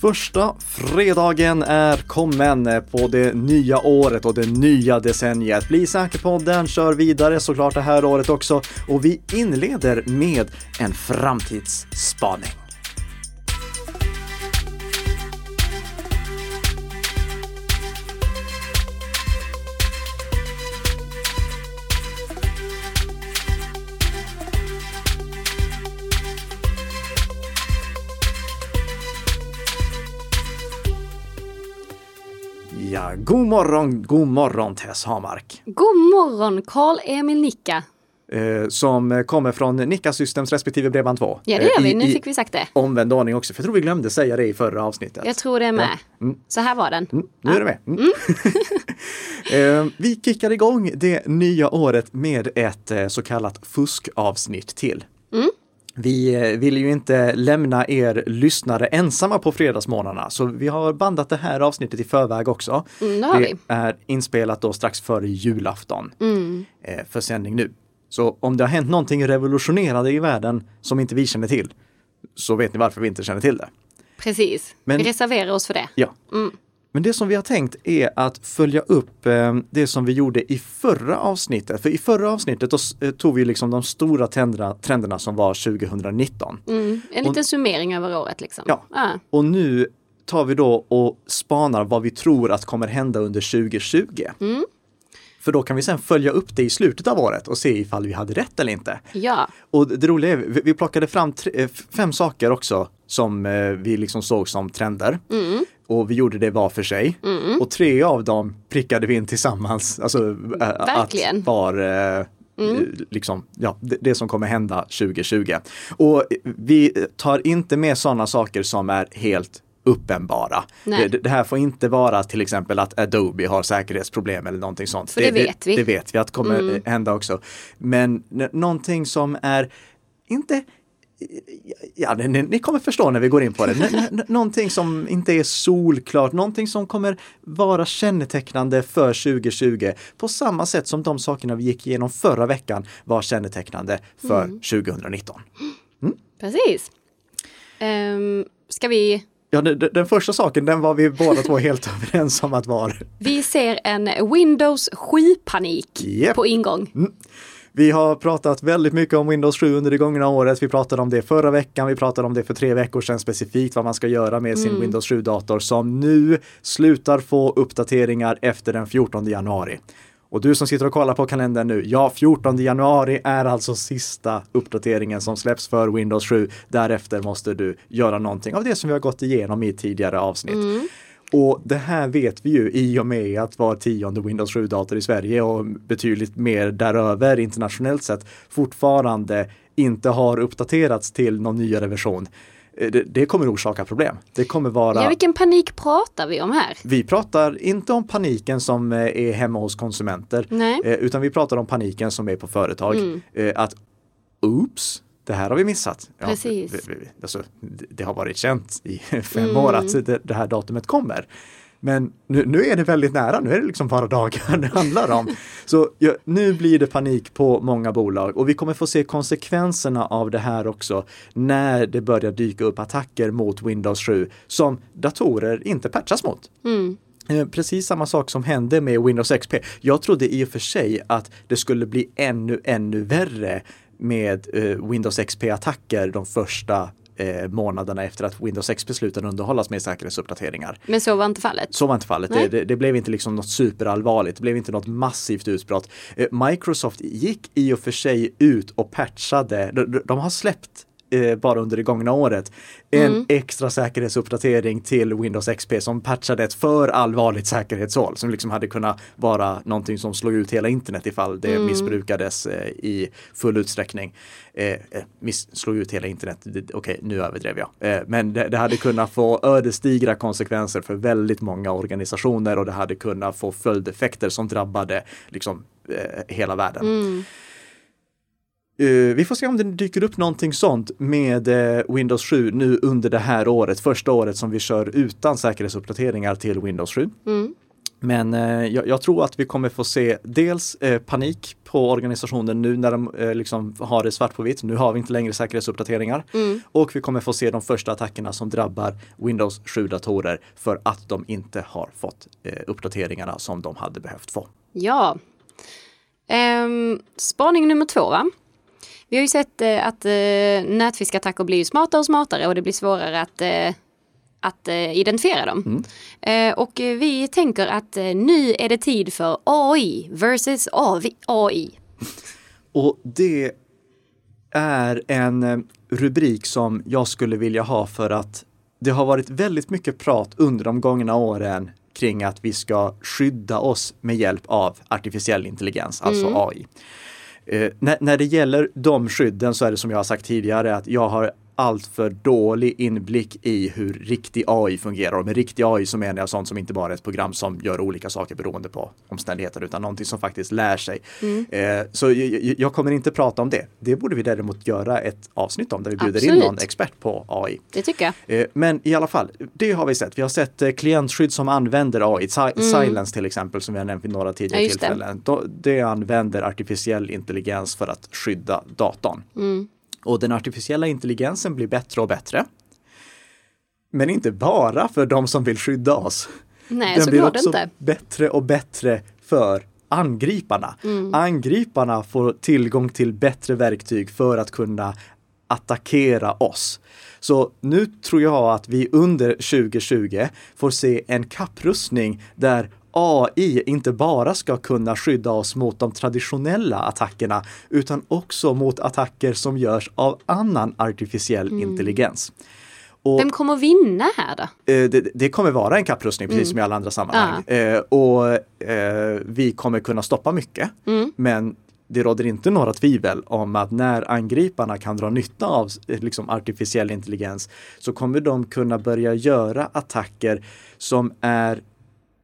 Första fredagen är kommen på det nya året och det nya decenniet. Bli säker-podden kör vidare såklart det här året också och vi inleder med en framtidsspaning. God morgon, god morgon Tess Hamark. God morgon Karl-Emil Nicka. Eh, som kommer från Nicka Systems respektive Bredband2. Ja det gör Eh, vi, i- nu fick vi sagt det. Omvänd ordning också, för jag tror vi glömde säga det i förra avsnittet. Jag tror det är med. Mm. Så här var den. Mm, nu är det med. Mm. Eh, vi kickar igång det nya året med ett eh, så kallat fuskavsnitt till. Vi eh, vill ju inte lämna er lyssnare ensamma på fredagsmorgnarna, så vi har bandat det här avsnittet i förväg också. Mm, det är inspelat då strax före julafton Mm. eh, för sändning nu. Så om det har hänt någonting revolutionerande i världen som inte vi känner till, så vet ni varför vi inte känner till det. Precis. Men- Vi reserverar oss för det. Ja. Mm. Men det som vi har tänkt är att följa upp eh, det som vi gjorde i förra avsnittet. För i förra avsnittet eh, tog vi liksom de stora trenderna, trenderna som var 2019. Mm. En liten summering över året liksom. Ja. Ah. Och nu tar vi då och spanar vad vi tror att kommer hända under 2020. Mm. För då kan vi sen följa upp det i slutet av året och se ifall vi hade rätt eller inte. Ja. Och det roliga är, vi plockade fram tre, eh, fem saker också som vi liksom såg som trender. Mm. Och vi gjorde det var för sig. Mm. Och tre av dem prickade vi in tillsammans. Alltså, äh, Verkligen. Att var eh, Mm. liksom, ja, det, det som kommer hända 2020. Och vi tar inte med sådana saker som är helt uppenbara. Det, det här får inte vara till exempel att Adobe har säkerhetsproblem eller någonting sånt. För det vet vi. Det vet vi att kommer Mm. hända också. Men någonting som är inte Ja, ni, ni kommer förstå när vi går in på det. N- någonting som inte är solklart, någonting som kommer vara kännetecknande för 2020 på samma sätt som de sakerna vi gick igenom förra veckan var kännetecknande för Mm. 2019. Precis. Um, ska vi Ja, den, den första saken, den var vi båda två helt överens om att vara. Vi ser en Windows 7-panik Japp. på ingång. Vi har pratat väldigt mycket om Windows 7 under det gångna året. Vi pratade om det förra veckan. Vi pratade om det för tre veckor sedan specifikt vad man ska göra med sin Windows 7-dator som nu slutar få uppdateringar efter den 14 januari. Och du som sitter och kollar på kalendern nu, ja 14 januari är alltså sista uppdateringen som släpps för Windows 7. Därefter måste du göra någonting av det som vi har gått igenom i tidigare avsnitt. Och det här vet vi ju i och med att var tionde Windows 7-dator i Sverige och betydligt mer däröver internationellt sett fortfarande inte har uppdaterats till någon nyare version. Eh, Det, det kommer orsaka problem. Det kommer vara Ja, vilken panik pratar vi om här? vi pratar inte om paniken som eh, är hemma hos konsumenter, Nej. eh, utan vi pratar om paniken som är på företag. Mm. Att oops, det här har vi missat. Ja, Precis. Alltså, det- det har varit känt i fem Mm. år att det, det här datumet kommer. Men nu, nu är det väldigt nära, nu är det liksom bara dagar det handlar om. Så ja, nu blir det panik på många bolag och vi kommer få se konsekvenserna av det här också när det börjar dyka upp attacker mot Windows 7 som datorer inte patchas mot. Mm. Eh, Precis samma sak som hände med Windows XP. Jag trodde i och för sig att det skulle bli ännu, ännu värre med eh, Windows XP-attacker de första eh, månaderna efter att Windows XP slutade underhållas med säkerhetsuppdateringar. Men så var inte fallet. Så var inte fallet. Det, det, det blev inte liksom något superallvarligt. Det blev inte något massivt utbrott. Eh, Microsoft gick i och för sig ut och patchade. De, de- de har släppt eh, bara under det gångna året en Mm. extra säkerhetsuppdatering till Windows XP som patchade ett för allvarligt säkerhetshål som liksom hade kunnat vara någonting som slog ut hela internet ifall det Mm. missbrukades eh, i full utsträckning. Eh, eh, miss, slog ut hela internet, okej nu överdrev jag. Eh, men det, det hade kunnat få ödesdigra konsekvenser för väldigt många organisationer och det hade kunnat få följdeffekter som drabbade liksom, eh, hela världen. Mm. Eh, vi får se om det dyker upp någonting sånt med eh, Windows 7 nu under det här året, första året som vi kör utan säkerhetsuppdateringar till Windows 7. Mm. Men eh, jag, jag, tror att vi kommer få se dels eh, panik på organisationen nu när de eh, liksom har det svart på vitt. Nu har vi inte längre säkerhetsuppdateringar. Mm. Och vi kommer få se de första attackerna som drabbar Windows 7-datorer för att de inte har fått eh, uppdateringarna som de hade behövt få. Ja. Ehm, spaning nummer två va? Vi har ju sett eh, att eh, nätfiskattacker blir smartare och smartare och det blir svårare att eh, att identifiera dem. Mm. Och vi tänker att nu är det tid för AI versus AI. Och det är en rubrik som jag skulle vilja ha för att det har varit väldigt mycket prat under de gångna åren kring att vi ska skydda oss med hjälp av artificiell intelligens, alltså mm. AI. Eh, när, när det gäller de skydden så är det som jag har sagt tidigare att jag har alltför dålig inblick i hur riktig AI fungerar. Och med riktig AI så menar jag sånt som inte bara är ett program som gör olika saker beroende på omständigheter utan någonting som faktiskt lär sig. Mm. Eh, så jag, jag, kommer inte prata om det. Det borde vi däremot göra ett avsnitt om där vi bjuder Absolut. in någon expert på AI. Det tycker jag. Eh, men i alla fall, det har vi sett. Vi har sett eh, klientskydd som använder AI. Si mm. Silence till exempel som vi har nämnt vid några tidigare ja, tillfällen. Det. det använder artificiell intelligens för att skydda datorn. Mm. Och den artificiella intelligensen blir bättre och bättre. Men inte bara för de som vill skydda oss. Nej, den blir också inte. bättre och bättre för angriparna. Mm. Angriparna får tillgång till bättre verktyg för att kunna attackera oss. Så nu tror jag att vi under 2020 får se en kapprustning där AI inte bara ska kunna skydda oss mot de traditionella attackerna utan också mot attacker som görs av annan artificiell mm. intelligens. Och, Vem kommer vinna här då? Eh, det, det, kommer vara en kapprustning precis mm. som i alla andra sammanhang. Ja. Eh, och eh, vi kommer kunna stoppa mycket. Mm. Men det råder inte några tvivel om att när angriparna kan dra nytta av liksom, artificiell intelligens så kommer de kunna börja göra attacker som är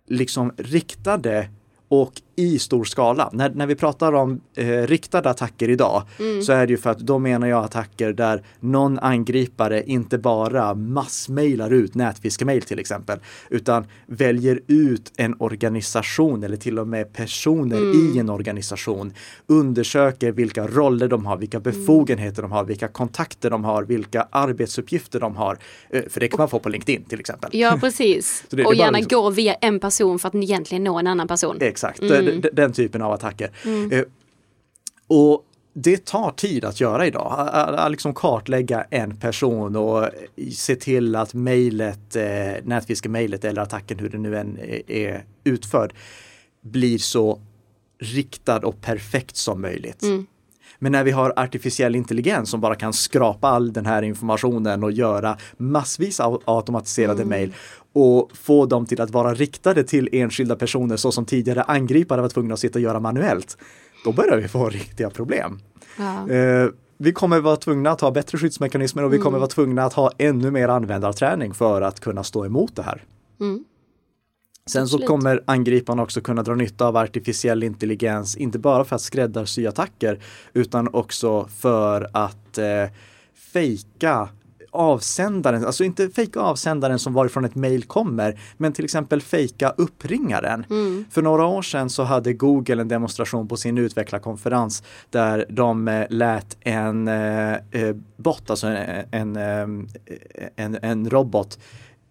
liksom riktade och i stor skala. När, när vi pratar om eh, riktade attacker idag mm. så är det ju för att då menar jag attacker där någon angripare inte bara massmailar ut nätfiskemail till exempel, utan väljer ut en organisation eller till och med personer mm. i en organisation, undersöker vilka roller de har, vilka mm. befogenheter mm. de har, vilka kontakter de har, vilka arbetsuppgifter de har. Eh, för det kan man få på LinkedIn till exempel. Ja, precis. det, och gärna liksom... gå via en person för att egentligen nå en annan person. Exakt. Mm den, den typen av attacker. Mm. Eh, och det tar tid att göra idag. Att, liksom kartlägga en person och se till att mejlet, eh, nätfiskemejlet eller attacken, hur det nu än är, utförd, blir så riktad och perfekt som möjligt. Mm. Men när vi har artificiell intelligens som bara kan skrapa all den här informationen och göra massvis av automatiserade mm. Och få dem till att vara riktade till enskilda personer så som tidigare angripare var tvungna att sitta och göra manuellt. Då börjar vi få riktiga problem. Ja. Eh, vi kommer vara tvungna att ha bättre skyddsmekanismer och vi kommer mm. vara tvungna att ha ännu mer användarträning för att kunna stå emot det här. Mm. Sen så kommer angriparna också kunna dra nytta av artificiell intelligens, inte bara för att skräddarsy attacker, utan också för att eh, fejka avsändaren, alltså inte fejka avsändaren som varifrån ett mejl kommer, men till exempel fejka uppringaren. Mm. För några år sedan så hade Google en demonstration på sin utvecklarkonferens där de eh, lät en eh, eh bot, alltså en, en, en, en robot,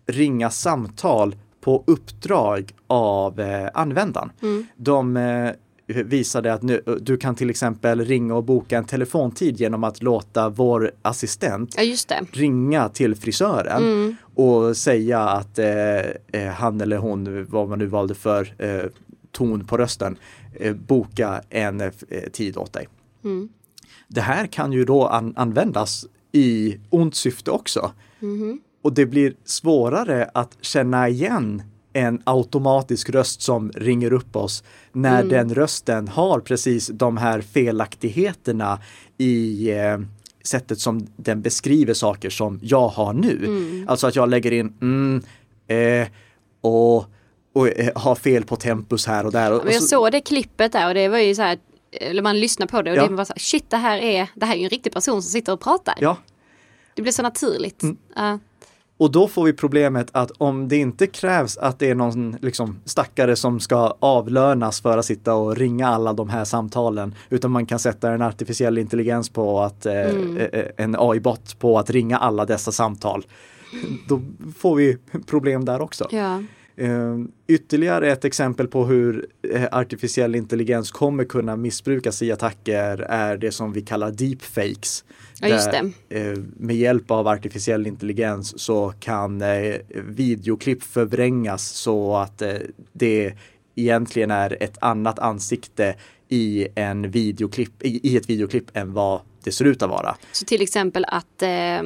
ringa samtal på uppdrag av eh, användaren. Mm. De eh, visade att nu, du kan till exempel ringa och boka en telefontid genom att låta vår assistent ja, ringa till frisören mm. och säga att eh, eh, han eller hon, vad man nu valde för eh, ton på rösten, eh, boka en eh, tid åt dig. Mm. Det här kan ju då an användas i ont syfte också. Mm. Och det blir svårare att känna igen en automatisk röst som ringer upp oss när mm. den rösten har precis de här felaktigheterna i eh, sättet som den beskriver saker som jag har nu. Mm. Alltså att jag lägger in mm, eh, och, och eh, har fel på tempus här och där. Och, men jag så, såg det klippet där och det var ju så här, eller man lyssnar på det och ja. det var så här, shit det här är, det här är en riktig person som sitter och pratar. Ja. Det blir så naturligt. Uh. Och då får vi problemet att om det inte krävs att det är någon liksom, stackare som ska avlönas för att sitta och ringa alla de här samtalen, utan man kan sätta en artificiell intelligens på att, eh, Mm. eh, en AI-bot på att ringa alla dessa samtal. Då får vi problem där också. Ja. Eh, ytterligare ett exempel på hur eh, artificiell intelligens kommer kunna missbrukas i attacker är det som vi kallar deepfakes. Ja, just Där, eh, med hjälp av artificiell intelligens så kan eh, videoklipp förvrängas så att eh, det egentligen är ett annat ansikte i, en videoklipp, i, i ett videoklipp än vad det ser ut att vara. Så till exempel att eh,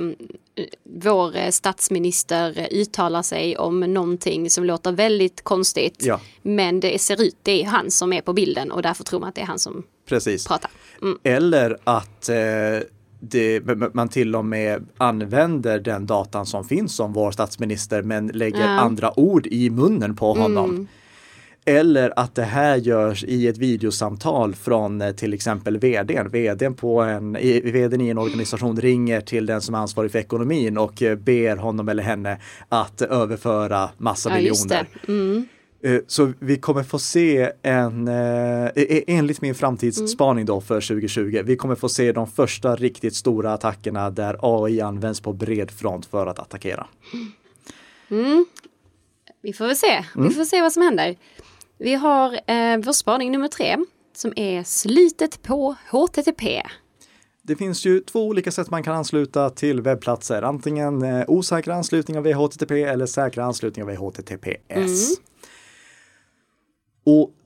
vår statsminister uttalar sig om någonting som låter väldigt konstigt. Ja. Men det ser ut, det är han som är på bilden och därför tror man att det är han som Precis. pratar. Mm. Eller att eh, det, man till och med använder den datan som finns om vår statsminister men lägger. Mm. andra ord i munnen på honom. Eller att det här görs i ett videosamtal från eh, till exempel vdn. Vdn, på en, vdn i en organisation ringer till den som är ansvarig för ekonomin och eh, ber honom eller henne att överföra massa Ja, miljoner. Mm. Eh, Så vi kommer få se en, eh, e- enligt min framtidsspaning då för 2020, vi kommer få se de första riktigt stora attackerna där AI används på bred front för att attackera. Vi får väl se. Mm. Vi får se vad som händer. Vi har eh, vår spaning nummer tre som är slutet på HTTP. Det finns ju två olika sätt man kan ansluta till webbplatser, antingen eh, osäkra anslutningar via HTTP eller säkra anslutningar via HTTPS. Och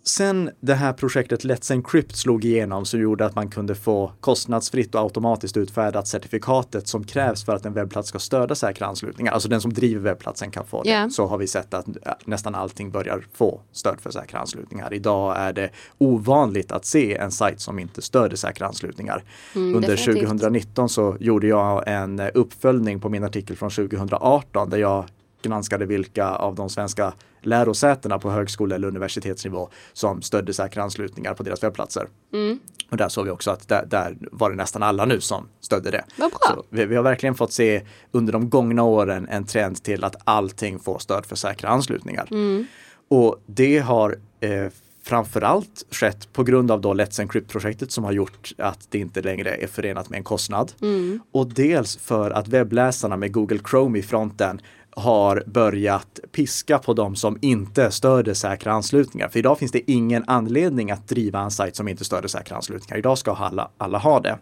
sen det här projektet Let's Encrypt slog igenom som gjorde att man kunde få kostnadsfritt och automatiskt utfärdat certifikatet som krävs för att en webbplats ska stödja säkra anslutningar. Alltså den som driver webbplatsen kan få det. Ja. Så har vi sett att nästan allting börjar få stöd för säkra anslutningar. Idag är det ovanligt att se en sajt som inte stöder säkra anslutningar. Under definitivt. 2019 så gjorde jag en uppföljning på min artikel från 2018 där jag granskade vilka av de svenska lärosätena på högskole eller universitetsnivå som stödde säkra anslutningar på deras webbplatser. Mm. Och där såg vi också att där, där var det nästan alla nu som stödde det. Vad bra. Så vi, vi har verkligen fått se under de gångna åren en trend till att allting får stöd för säkra anslutningar. Mm. Och det har eh, framförallt skett på grund av då Let's Encrypt-projektet som har gjort att det inte längre är förenat med en kostnad. Mm. Och dels för att webbläsarna med Google Chrome i fronten har börjat piska på de som inte stöder säkra anslutningar. För idag finns det ingen anledning att driva en sajt som inte stöder säkra anslutningar. Idag ska alla, alla ha det.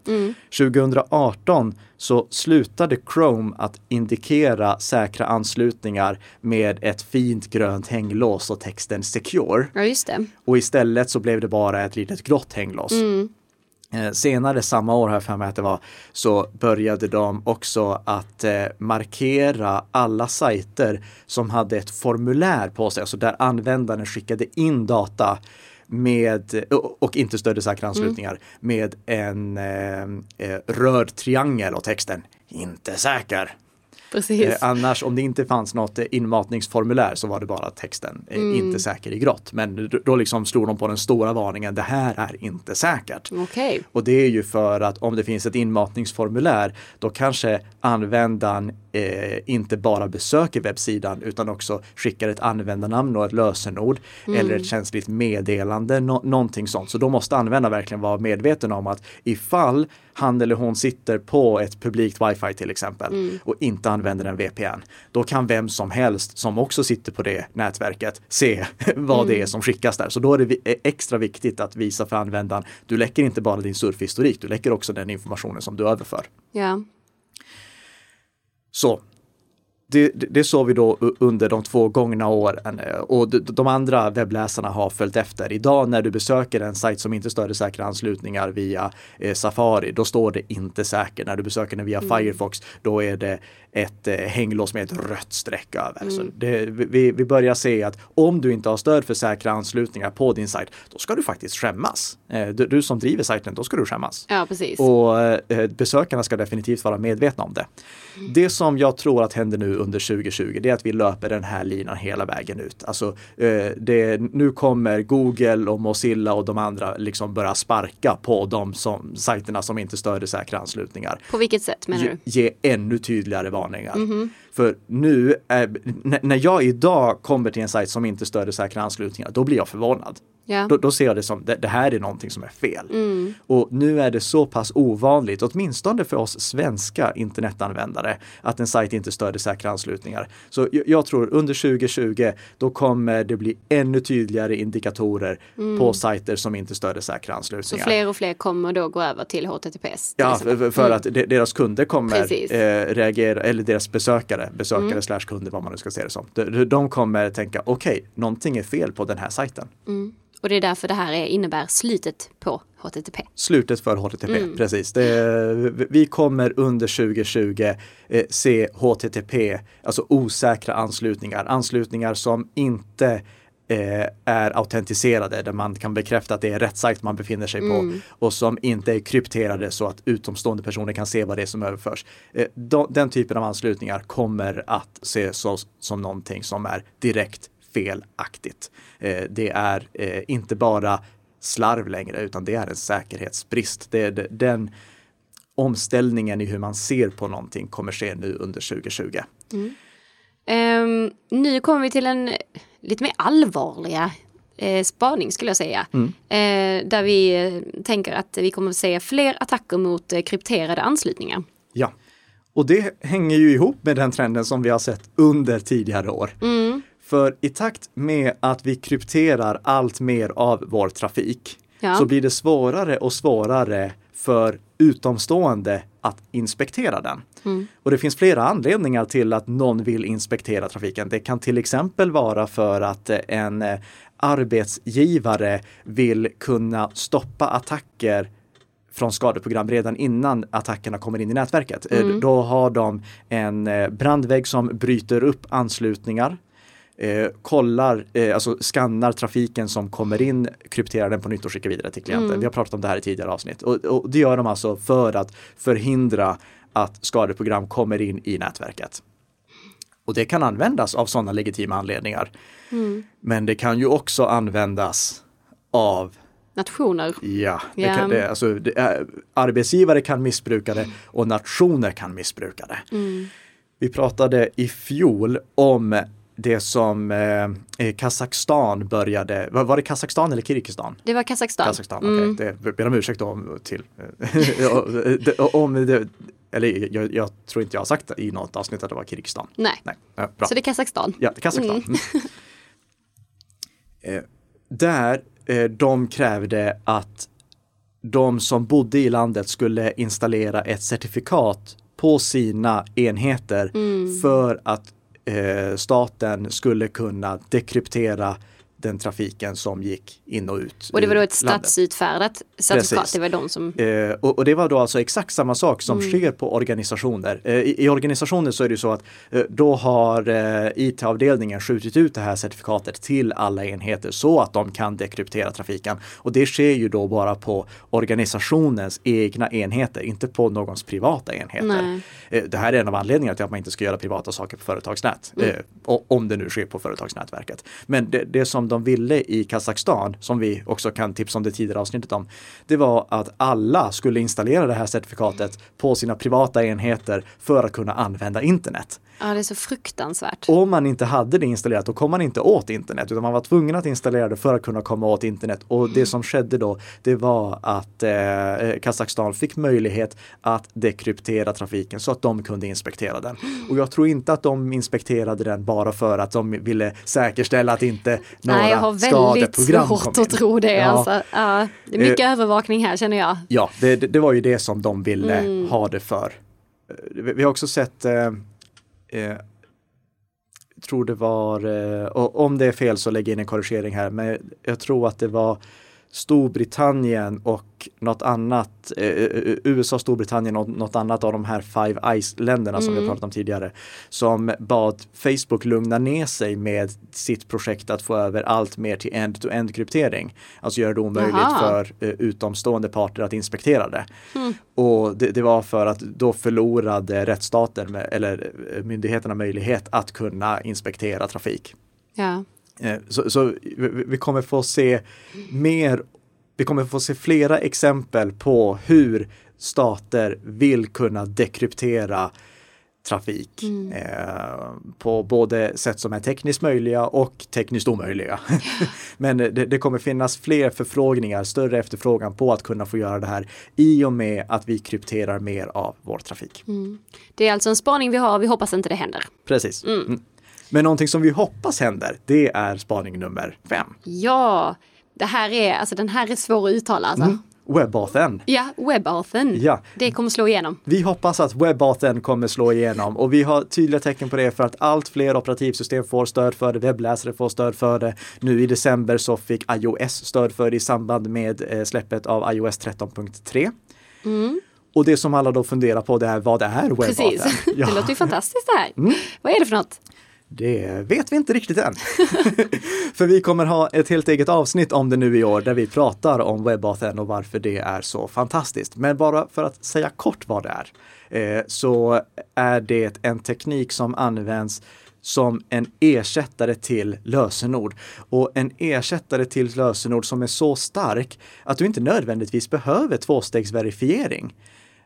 2018 så slutade Chrome att indikera säkra anslutningar med ett fint grönt hänglås och texten Secure. Ja, just det. Och istället så blev det bara ett litet grått hänglås. Eh, Senare samma år, jag för mig att det var, så började de också att eh, markera alla sajter som hade ett formulär på sig, alltså där användaren skickade in data med, och- inte stödde säkra anslutningar, med en eh, eh, röd triangel och texten inte säker. Precis. Eh, annars om det inte fanns något eh, inmatningsformulär så var det bara texten eh, inte säker i grått. Men då, liksom slog de på den stora varningen, det här är inte säkert. Okej. Och det är ju för att om det finns ett inmatningsformulär då kanske användaren eh, inte bara besöker webbsidan utan också skickar ett användarnamn och ett lösenord eller ett känsligt meddelande, nå- någonting sånt. Så då måste användaren verkligen vara medveten om att ifall han eller hon sitter på ett publikt wifi till exempel och inte använder en VPN, då kan vem som helst som också sitter på det nätverket se vad det är som skickas där. Så då är det vi- extra viktigt att visa för användaren, du läcker inte bara din surfhistorik, du läcker också den informationen som du överför. Ja. Så det, det, det såg vi då under de två gångna åren eh, och de, andra webbläsarna har följt efter. Idag när du besöker en sajt som inte stöder säkra anslutningar via eh, Safari, då står det inte säker. När du besöker den via Firefox, då är det ett eh, hänglås med ett rött streck över. Så det, vi, vi börjar se att om du inte har stöd för säkra anslutningar på din sajt, då ska du faktiskt skämmas. Eh, du, du som driver sajten, då ska du skämmas. ja, precis. Och eh, besökarna ska definitivt vara medvetna om det. Det som jag tror att händer nu under 2020, det är att vi löper den här linan hela vägen ut. Alltså, eh, det, nu kommer Google och Mozilla och de andra liksom börja sparka på de som, sajterna som inte stöder säkra anslutningar På vilket sätt menar ge, du? ge ännu tydligare barnen. För nu, är, när jag idag kommer till en sajt som inte stöder säkra anslutningar, då blir jag förvånad. Ja. Då, då ser jag det som, det, det här är någonting som är fel. Mm. Och nu är det så pass ovanligt, åtminstone för oss svenska internetanvändare, att en sajt inte stöder säkra anslutningar. Så jag, jag tror under 2020, då kommer det bli ännu tydligare indikatorer på sajter som inte stöder säkra Mm. Så anslutningar. fler och fler kommer då gå över till HTTPS. till Ja, för, för att de, deras kunder kommer eh, reagera, eller deras besökare, besökare slash kunder, vad man nu ska se det som. De, de kommer tänka, okej, någonting är fel på den här sajten. Och det är därför det här är, innebär slutet på HTTP. Slutet för HTTP, precis. Det, vi kommer under 2020 eh, se HTTP, alltså osäkra anslutningar, anslutningar som inte är autentiserade, där man kan bekräfta att det är rätt sajt man befinner sig på och som inte är krypterade så att utomstående personer kan se vad det är som överförs. Eh, de, den typen av anslutningar kommer att ses som, någonting som är direkt felaktigt. Eh, det är eh, inte bara slarv längre, utan det är en säkerhetsbrist. Det är de- den omställningen i hur man ser på någonting kommer ske nu under 2020. Ehm, nu kommer vi till en lite mer allvarliga eh, spaning skulle jag säga. Eh, där vi eh, tänker att vi kommer att se fler attacker mot eh, krypterade anslutningar. Ja, och det hänger ju ihop med den trenden som vi har sett under tidigare år. För i takt med att vi krypterar allt mer av vår trafik Ja. så blir det svårare och svårare för utomstående att inspektera den. Och det finns flera anledningar till att någon vill inspektera trafiken. Det kan till exempel vara för att eh, en eh, arbetsgivare vill kunna stoppa attacker från skadeprogram redan innan attackerna kommer in i nätverket. Eh, Då har de en brandvägg som bryter upp anslutningar eh, kollar, eh, alltså skannar trafiken som kommer in, krypterar den på nytt och skickar vidare till klienten. Vi har pratat om det här i tidigare avsnitt. Och, och det gör de alltså för att förhindra att skadeprogram kommer in i nätverket. Och det kan användas av sådana legitima anledningar. Men det kan ju också användas av Nationer. Ja, det Ja. kan, det, alltså, det är, arbetsgivare kan missbruka det och nationer kan missbruka det. Vi pratade i fjol om det som eh, eh, Kazakstan började, var, var det Kazakstan eller Kirgizistan? Det var Kazakstan. Kazakstan, Mm. Det ber om ursäkt om till. om det, eller jag, jag tror inte jag har sagt i något avsnitt att det var Kirgizistan. Nej, Nej, ja, bra. så det är Kazakstan. Ja, Kazakstan. Mm. eh, där eh, de krävde att de som bodde i landet skulle installera ett certifikat på sina enheter för att eh, Eh, staten skulle kunna dekryptera den trafiken som gick in och ut Och det var då ett statsutfärdat certifikat. Precis. Det var de som... Eh, och, och det var då alltså exakt samma sak som Mm. sker på organisationer. Eh, i, I organisationer så är det så att eh, då har eh, IT-avdelningen skjutit ut det här certifikatet till alla enheter så att de kan dekryptera trafiken. Och det sker ju då bara på organisationens egna enheter, inte på någons privata enheter. Eh, det här är en av anledningarna till att man inte ska göra privata saker på företagsnät. Mm. Eh, om det nu sker på företagsnätverket. Men det, det som de ville i Kazakstan, som vi också kan tipsa om det tidigare avsnittet om, det var att alla skulle installera det här certifikatet på sina privata enheter för att kunna använda internet. Ja, det är så fruktansvärt. Om man inte hade det installerat, då kom man inte åt internet, utan man var tvungen att installera det för att kunna komma åt internet. Och det som skedde då, det var att eh, Kazakstan fick möjlighet att dekryptera trafiken så att de kunde inspektera den. Och jag tror inte att de inspekterade den bara för att de ville säkerställa att inte några Nej, jag har väldigt svårt att tro det. Ja. Alltså. Ja, det är mycket övervakning här känner jag. Ja, det, det, var ju det som de ville Mm. ha det för. Eh, Vi, har också sett, eh, eh, tror det var, och om det är fel så lägg in en korrigering här, men jag tror att det var Storbritannien och något annat, eh, eh, USA, Storbritannien och något annat av de här Five Eyes-länderna som vi har pratat om tidigare, som bad Facebook lugna ner sig med sitt projekt att få över allt mer till end-to-end kryptering. Alltså göra det omöjligt Jaha. för eh, utomstående parter att inspektera det. Och det, det var för att då förlorade rättsstaten eller eh, myndigheterna möjlighet att kunna inspektera trafik. Ja. Eh, Så, så vi kommer få se mer, vi kommer få se flera exempel på hur stater vill kunna dekryptera trafik eh, på både sätt som är tekniskt möjliga och tekniskt omöjliga. Men det, det, kommer finnas fler förfrågningar, större efterfrågan på att kunna få göra det här i och med att vi krypterar mer av vår trafik. Mm. Det är alltså en spaning vi har, vi hoppas inte det händer. Precis. Mm. Men någonting som vi hoppas händer, det är spaning nummer fem. Ja, det här är, alltså den här är svår att uttala alltså. Mm. WebAuthn. Ja, WebAuthn. Ja. Det kommer slå igenom. Vi hoppas att WebAuthn kommer slå igenom och vi har tydliga tecken på det för att allt fler operativsystem får stöd för det, webbläsare får stöd för det. Nu i december så fick iOS stöd för det i samband med eh, släppet av iOS 13.3. Mm. Och det som alla då funderar på det är vad det är WebAuthn. Precis, ja. det låter ju fantastiskt det här. Mm. Vad är det för något? Det vet vi inte riktigt än. för vi kommer ha ett helt eget avsnitt om det nu i år där vi pratar om WebAuthn och varför det är så fantastiskt. Men bara för att säga kort vad det är, eh, så är det en teknik som används som en ersättare till lösenord. Och en ersättare till lösenord som är så stark att du inte nödvändigtvis behöver tvåstegsverifiering.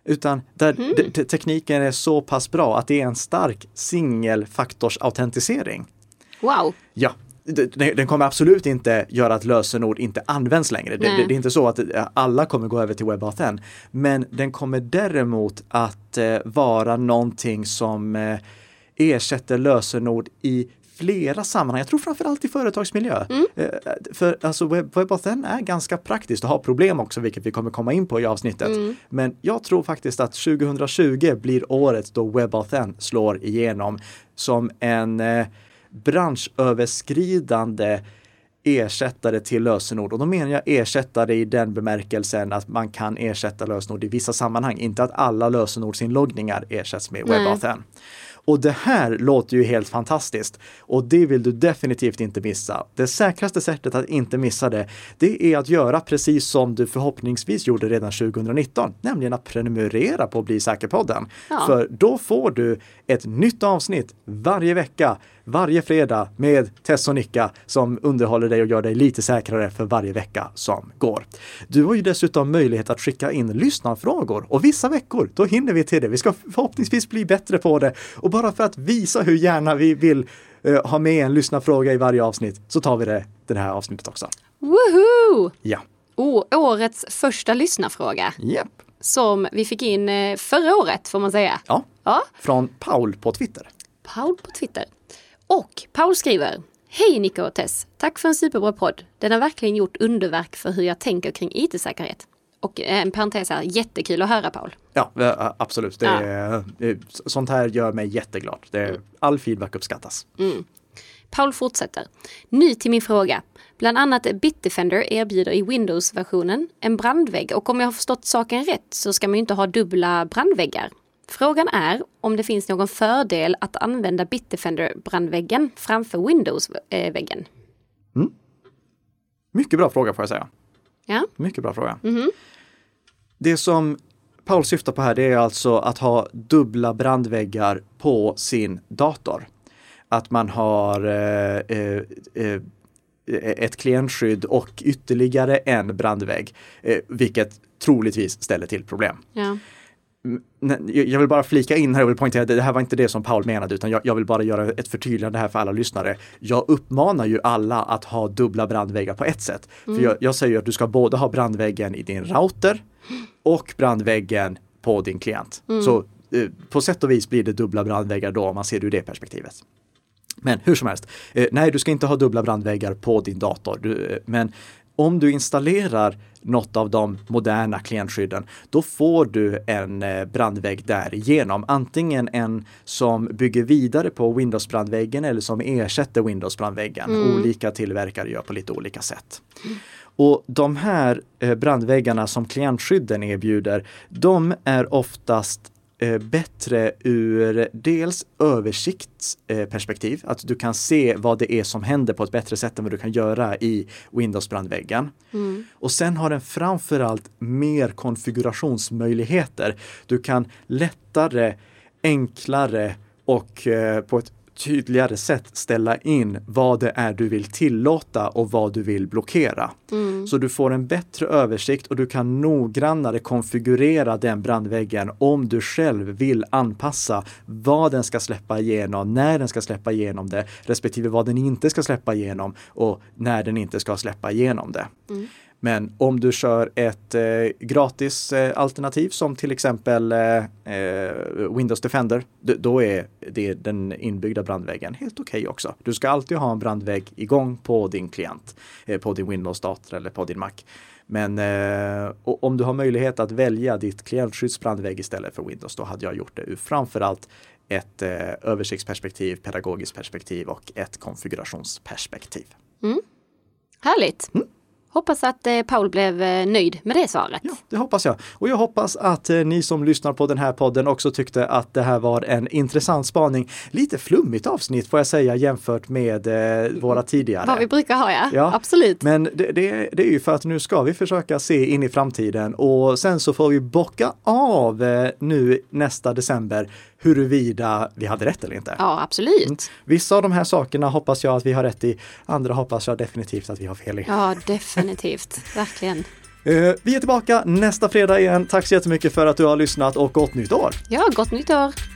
Utan där mm. tekniken är så pass bra att det är en stark singelfaktorsautentisering. Wow! Ja, den kommer absolut inte göra att lösenord inte används längre. Det, det, är inte så att eh, alla kommer gå över till WebAuthn. Men den kommer däremot att eh, vara någonting som eh, ersätter lösenord i flera sammanhang. Jag tror framförallt i företagsmiljö. Mm. Eh, för alltså WebAuthn är ganska praktiskt och har problem också, vilket vi kommer komma in på i avsnittet. Mm. Men jag tror faktiskt att 2020 blir året då WebAuthn slår igenom som en eh, branschöverskridande ersättare till lösenord. Och då menar jag ersättare i den bemärkelsen att man kan ersätta lösenord i vissa sammanhang. Inte att alla lösenordsinloggningar ersätts med WebAuthn. Och det här låter ju helt fantastiskt och det vill du definitivt inte missa. Det säkraste sättet att inte missa det, det är att göra precis som du förhoppningsvis gjorde redan 2019, nämligen att prenumerera på Bli säker-podden. Ja. För då får du ett nytt avsnitt varje vecka varje fredag med Tess och Nicka som underhåller dig och gör dig lite säkrare för varje vecka som går. Du har ju dessutom möjlighet att skicka in lyssnarfrågor och vissa veckor, då hinner vi till det. Vi ska förhoppningsvis bli bättre på det och bara för att visa hur gärna vi vill uh, ha med en lyssnarfråga i varje avsnitt så tar vi det det här avsnittet också. Woohoo! Ja. Oh, årets första lyssnarfråga. Yep. Som vi fick in eh, förra året får man säga. Ja, ja. från Paul på Twitter. Paul på Twitter. Och Paul skriver Hej Nico och Tess! Tack för en superbra podd. Den har verkligen gjort underverk för hur jag tänker kring IT-säkerhet. Och eh, en parentes här, jättekul att höra Paul. Ja, absolut. Det är, ja. Sånt här gör mig jätteglad. Det är, mm. All feedback uppskattas. Mm. Paul fortsätter. Nu till min fråga. Bland annat Bitdefender erbjuder i Windows-versionen en brandvägg och om jag har förstått saken rätt så ska man ju inte ha dubbla brandväggar. Frågan är om det finns någon fördel att använda Bitdefender-brandväggen framför Windows-väggen. Mm. Mycket bra fråga får jag säga. Ja. Mycket bra fråga. Mm -hmm. Det som Paul syftar på här det är alltså att ha dubbla brandväggar på sin dator. Att man har eh, eh, eh ett klientskydd och ytterligare en brandvägg, eh, vilket troligtvis ställer till problem. Ja jag vill bara flika in här och vill poängtera att det här var inte det som Paul menade utan jag, jag, vill bara göra ett förtydligande här för alla lyssnare. Jag uppmanar ju alla att ha dubbla brandväggar på ett sätt. Mm. För jag, jag säger att du ska både ha brandväggen i din router och brandväggen på din klient. Mm. Så eh, på sätt och vis blir det dubbla brandväggar då om man ser det ur det perspektivet. Men hur som helst, eh, nej du ska inte ha dubbla brandväggar på din dator. Du, eh, men om du installerar något av de moderna klientskydden, då får du en eh, brandvägg därigenom. Antingen en som bygger vidare på Windows-brandväggen eller som ersätter Windows-brandväggen. Mm. Olika tillverkare gör på lite olika sätt. Mm. Och de här brandväggarna som klientskydden erbjuder, de är oftast bättre ur dels översiktsperspektiv, att du kan se vad det är som händer på ett bättre sätt än vad du kan göra i Windows-brandväggen. Mm. Och sen har den framförallt mer konfigurationsmöjligheter. Du kan lättare, enklare och eh, på ett tydligare sätt ställa in vad det är du vill tillåta och vad du vill blockera. Mm. Så du får en bättre översikt och du kan noggrannare konfigurera den brandväggen om du själv vill anpassa vad den ska släppa igenom, när den ska släppa igenom det, respektive vad den inte ska släppa igenom och när den inte ska släppa igenom det. Mm. Men om du kör ett eh, gratis eh, alternativ som till exempel eh, eh Windows Defender, då är det den inbyggda brandväggen helt okej okay också. Du ska alltid ha en brandvägg igång på din klient, eh, på din Windows-dator eller på din Mac. Men eh, om du har möjlighet att välja ditt klientskyddsbrandvägg istället för Windows, då hade jag gjort det ur framförallt ett översiktsperspektiv, pedagogiskt perspektiv och ett konfigurationsperspektiv. Mm. Härligt! Mm. Hoppas att eh, Paul blev eh, nöjd med det svaret. Ja, det hoppas jag. Och jag hoppas att eh, ni som lyssnar på den här podden också tyckte att det här var en intressant spaning. Lite flummigt avsnitt får jag säga jämfört med våra tidigare. Vad vi brukar ha ja, ja. absolut. Men det, det, det, är ju för att nu ska vi försöka se in i framtiden och sen så får vi bocka av nu nästa december huruvida vi hade rätt eller inte. Ja, absolut. Mm. Vissa av de här sakerna hoppas jag att vi har rätt i, andra hoppas jag definitivt att vi har fel i. Ja, definitivt, verkligen. Eh, vi är tillbaka nästa fredag igen. Tack så jättemycket för att du har lyssnat och gott nytt år! Ja, gott nytt år!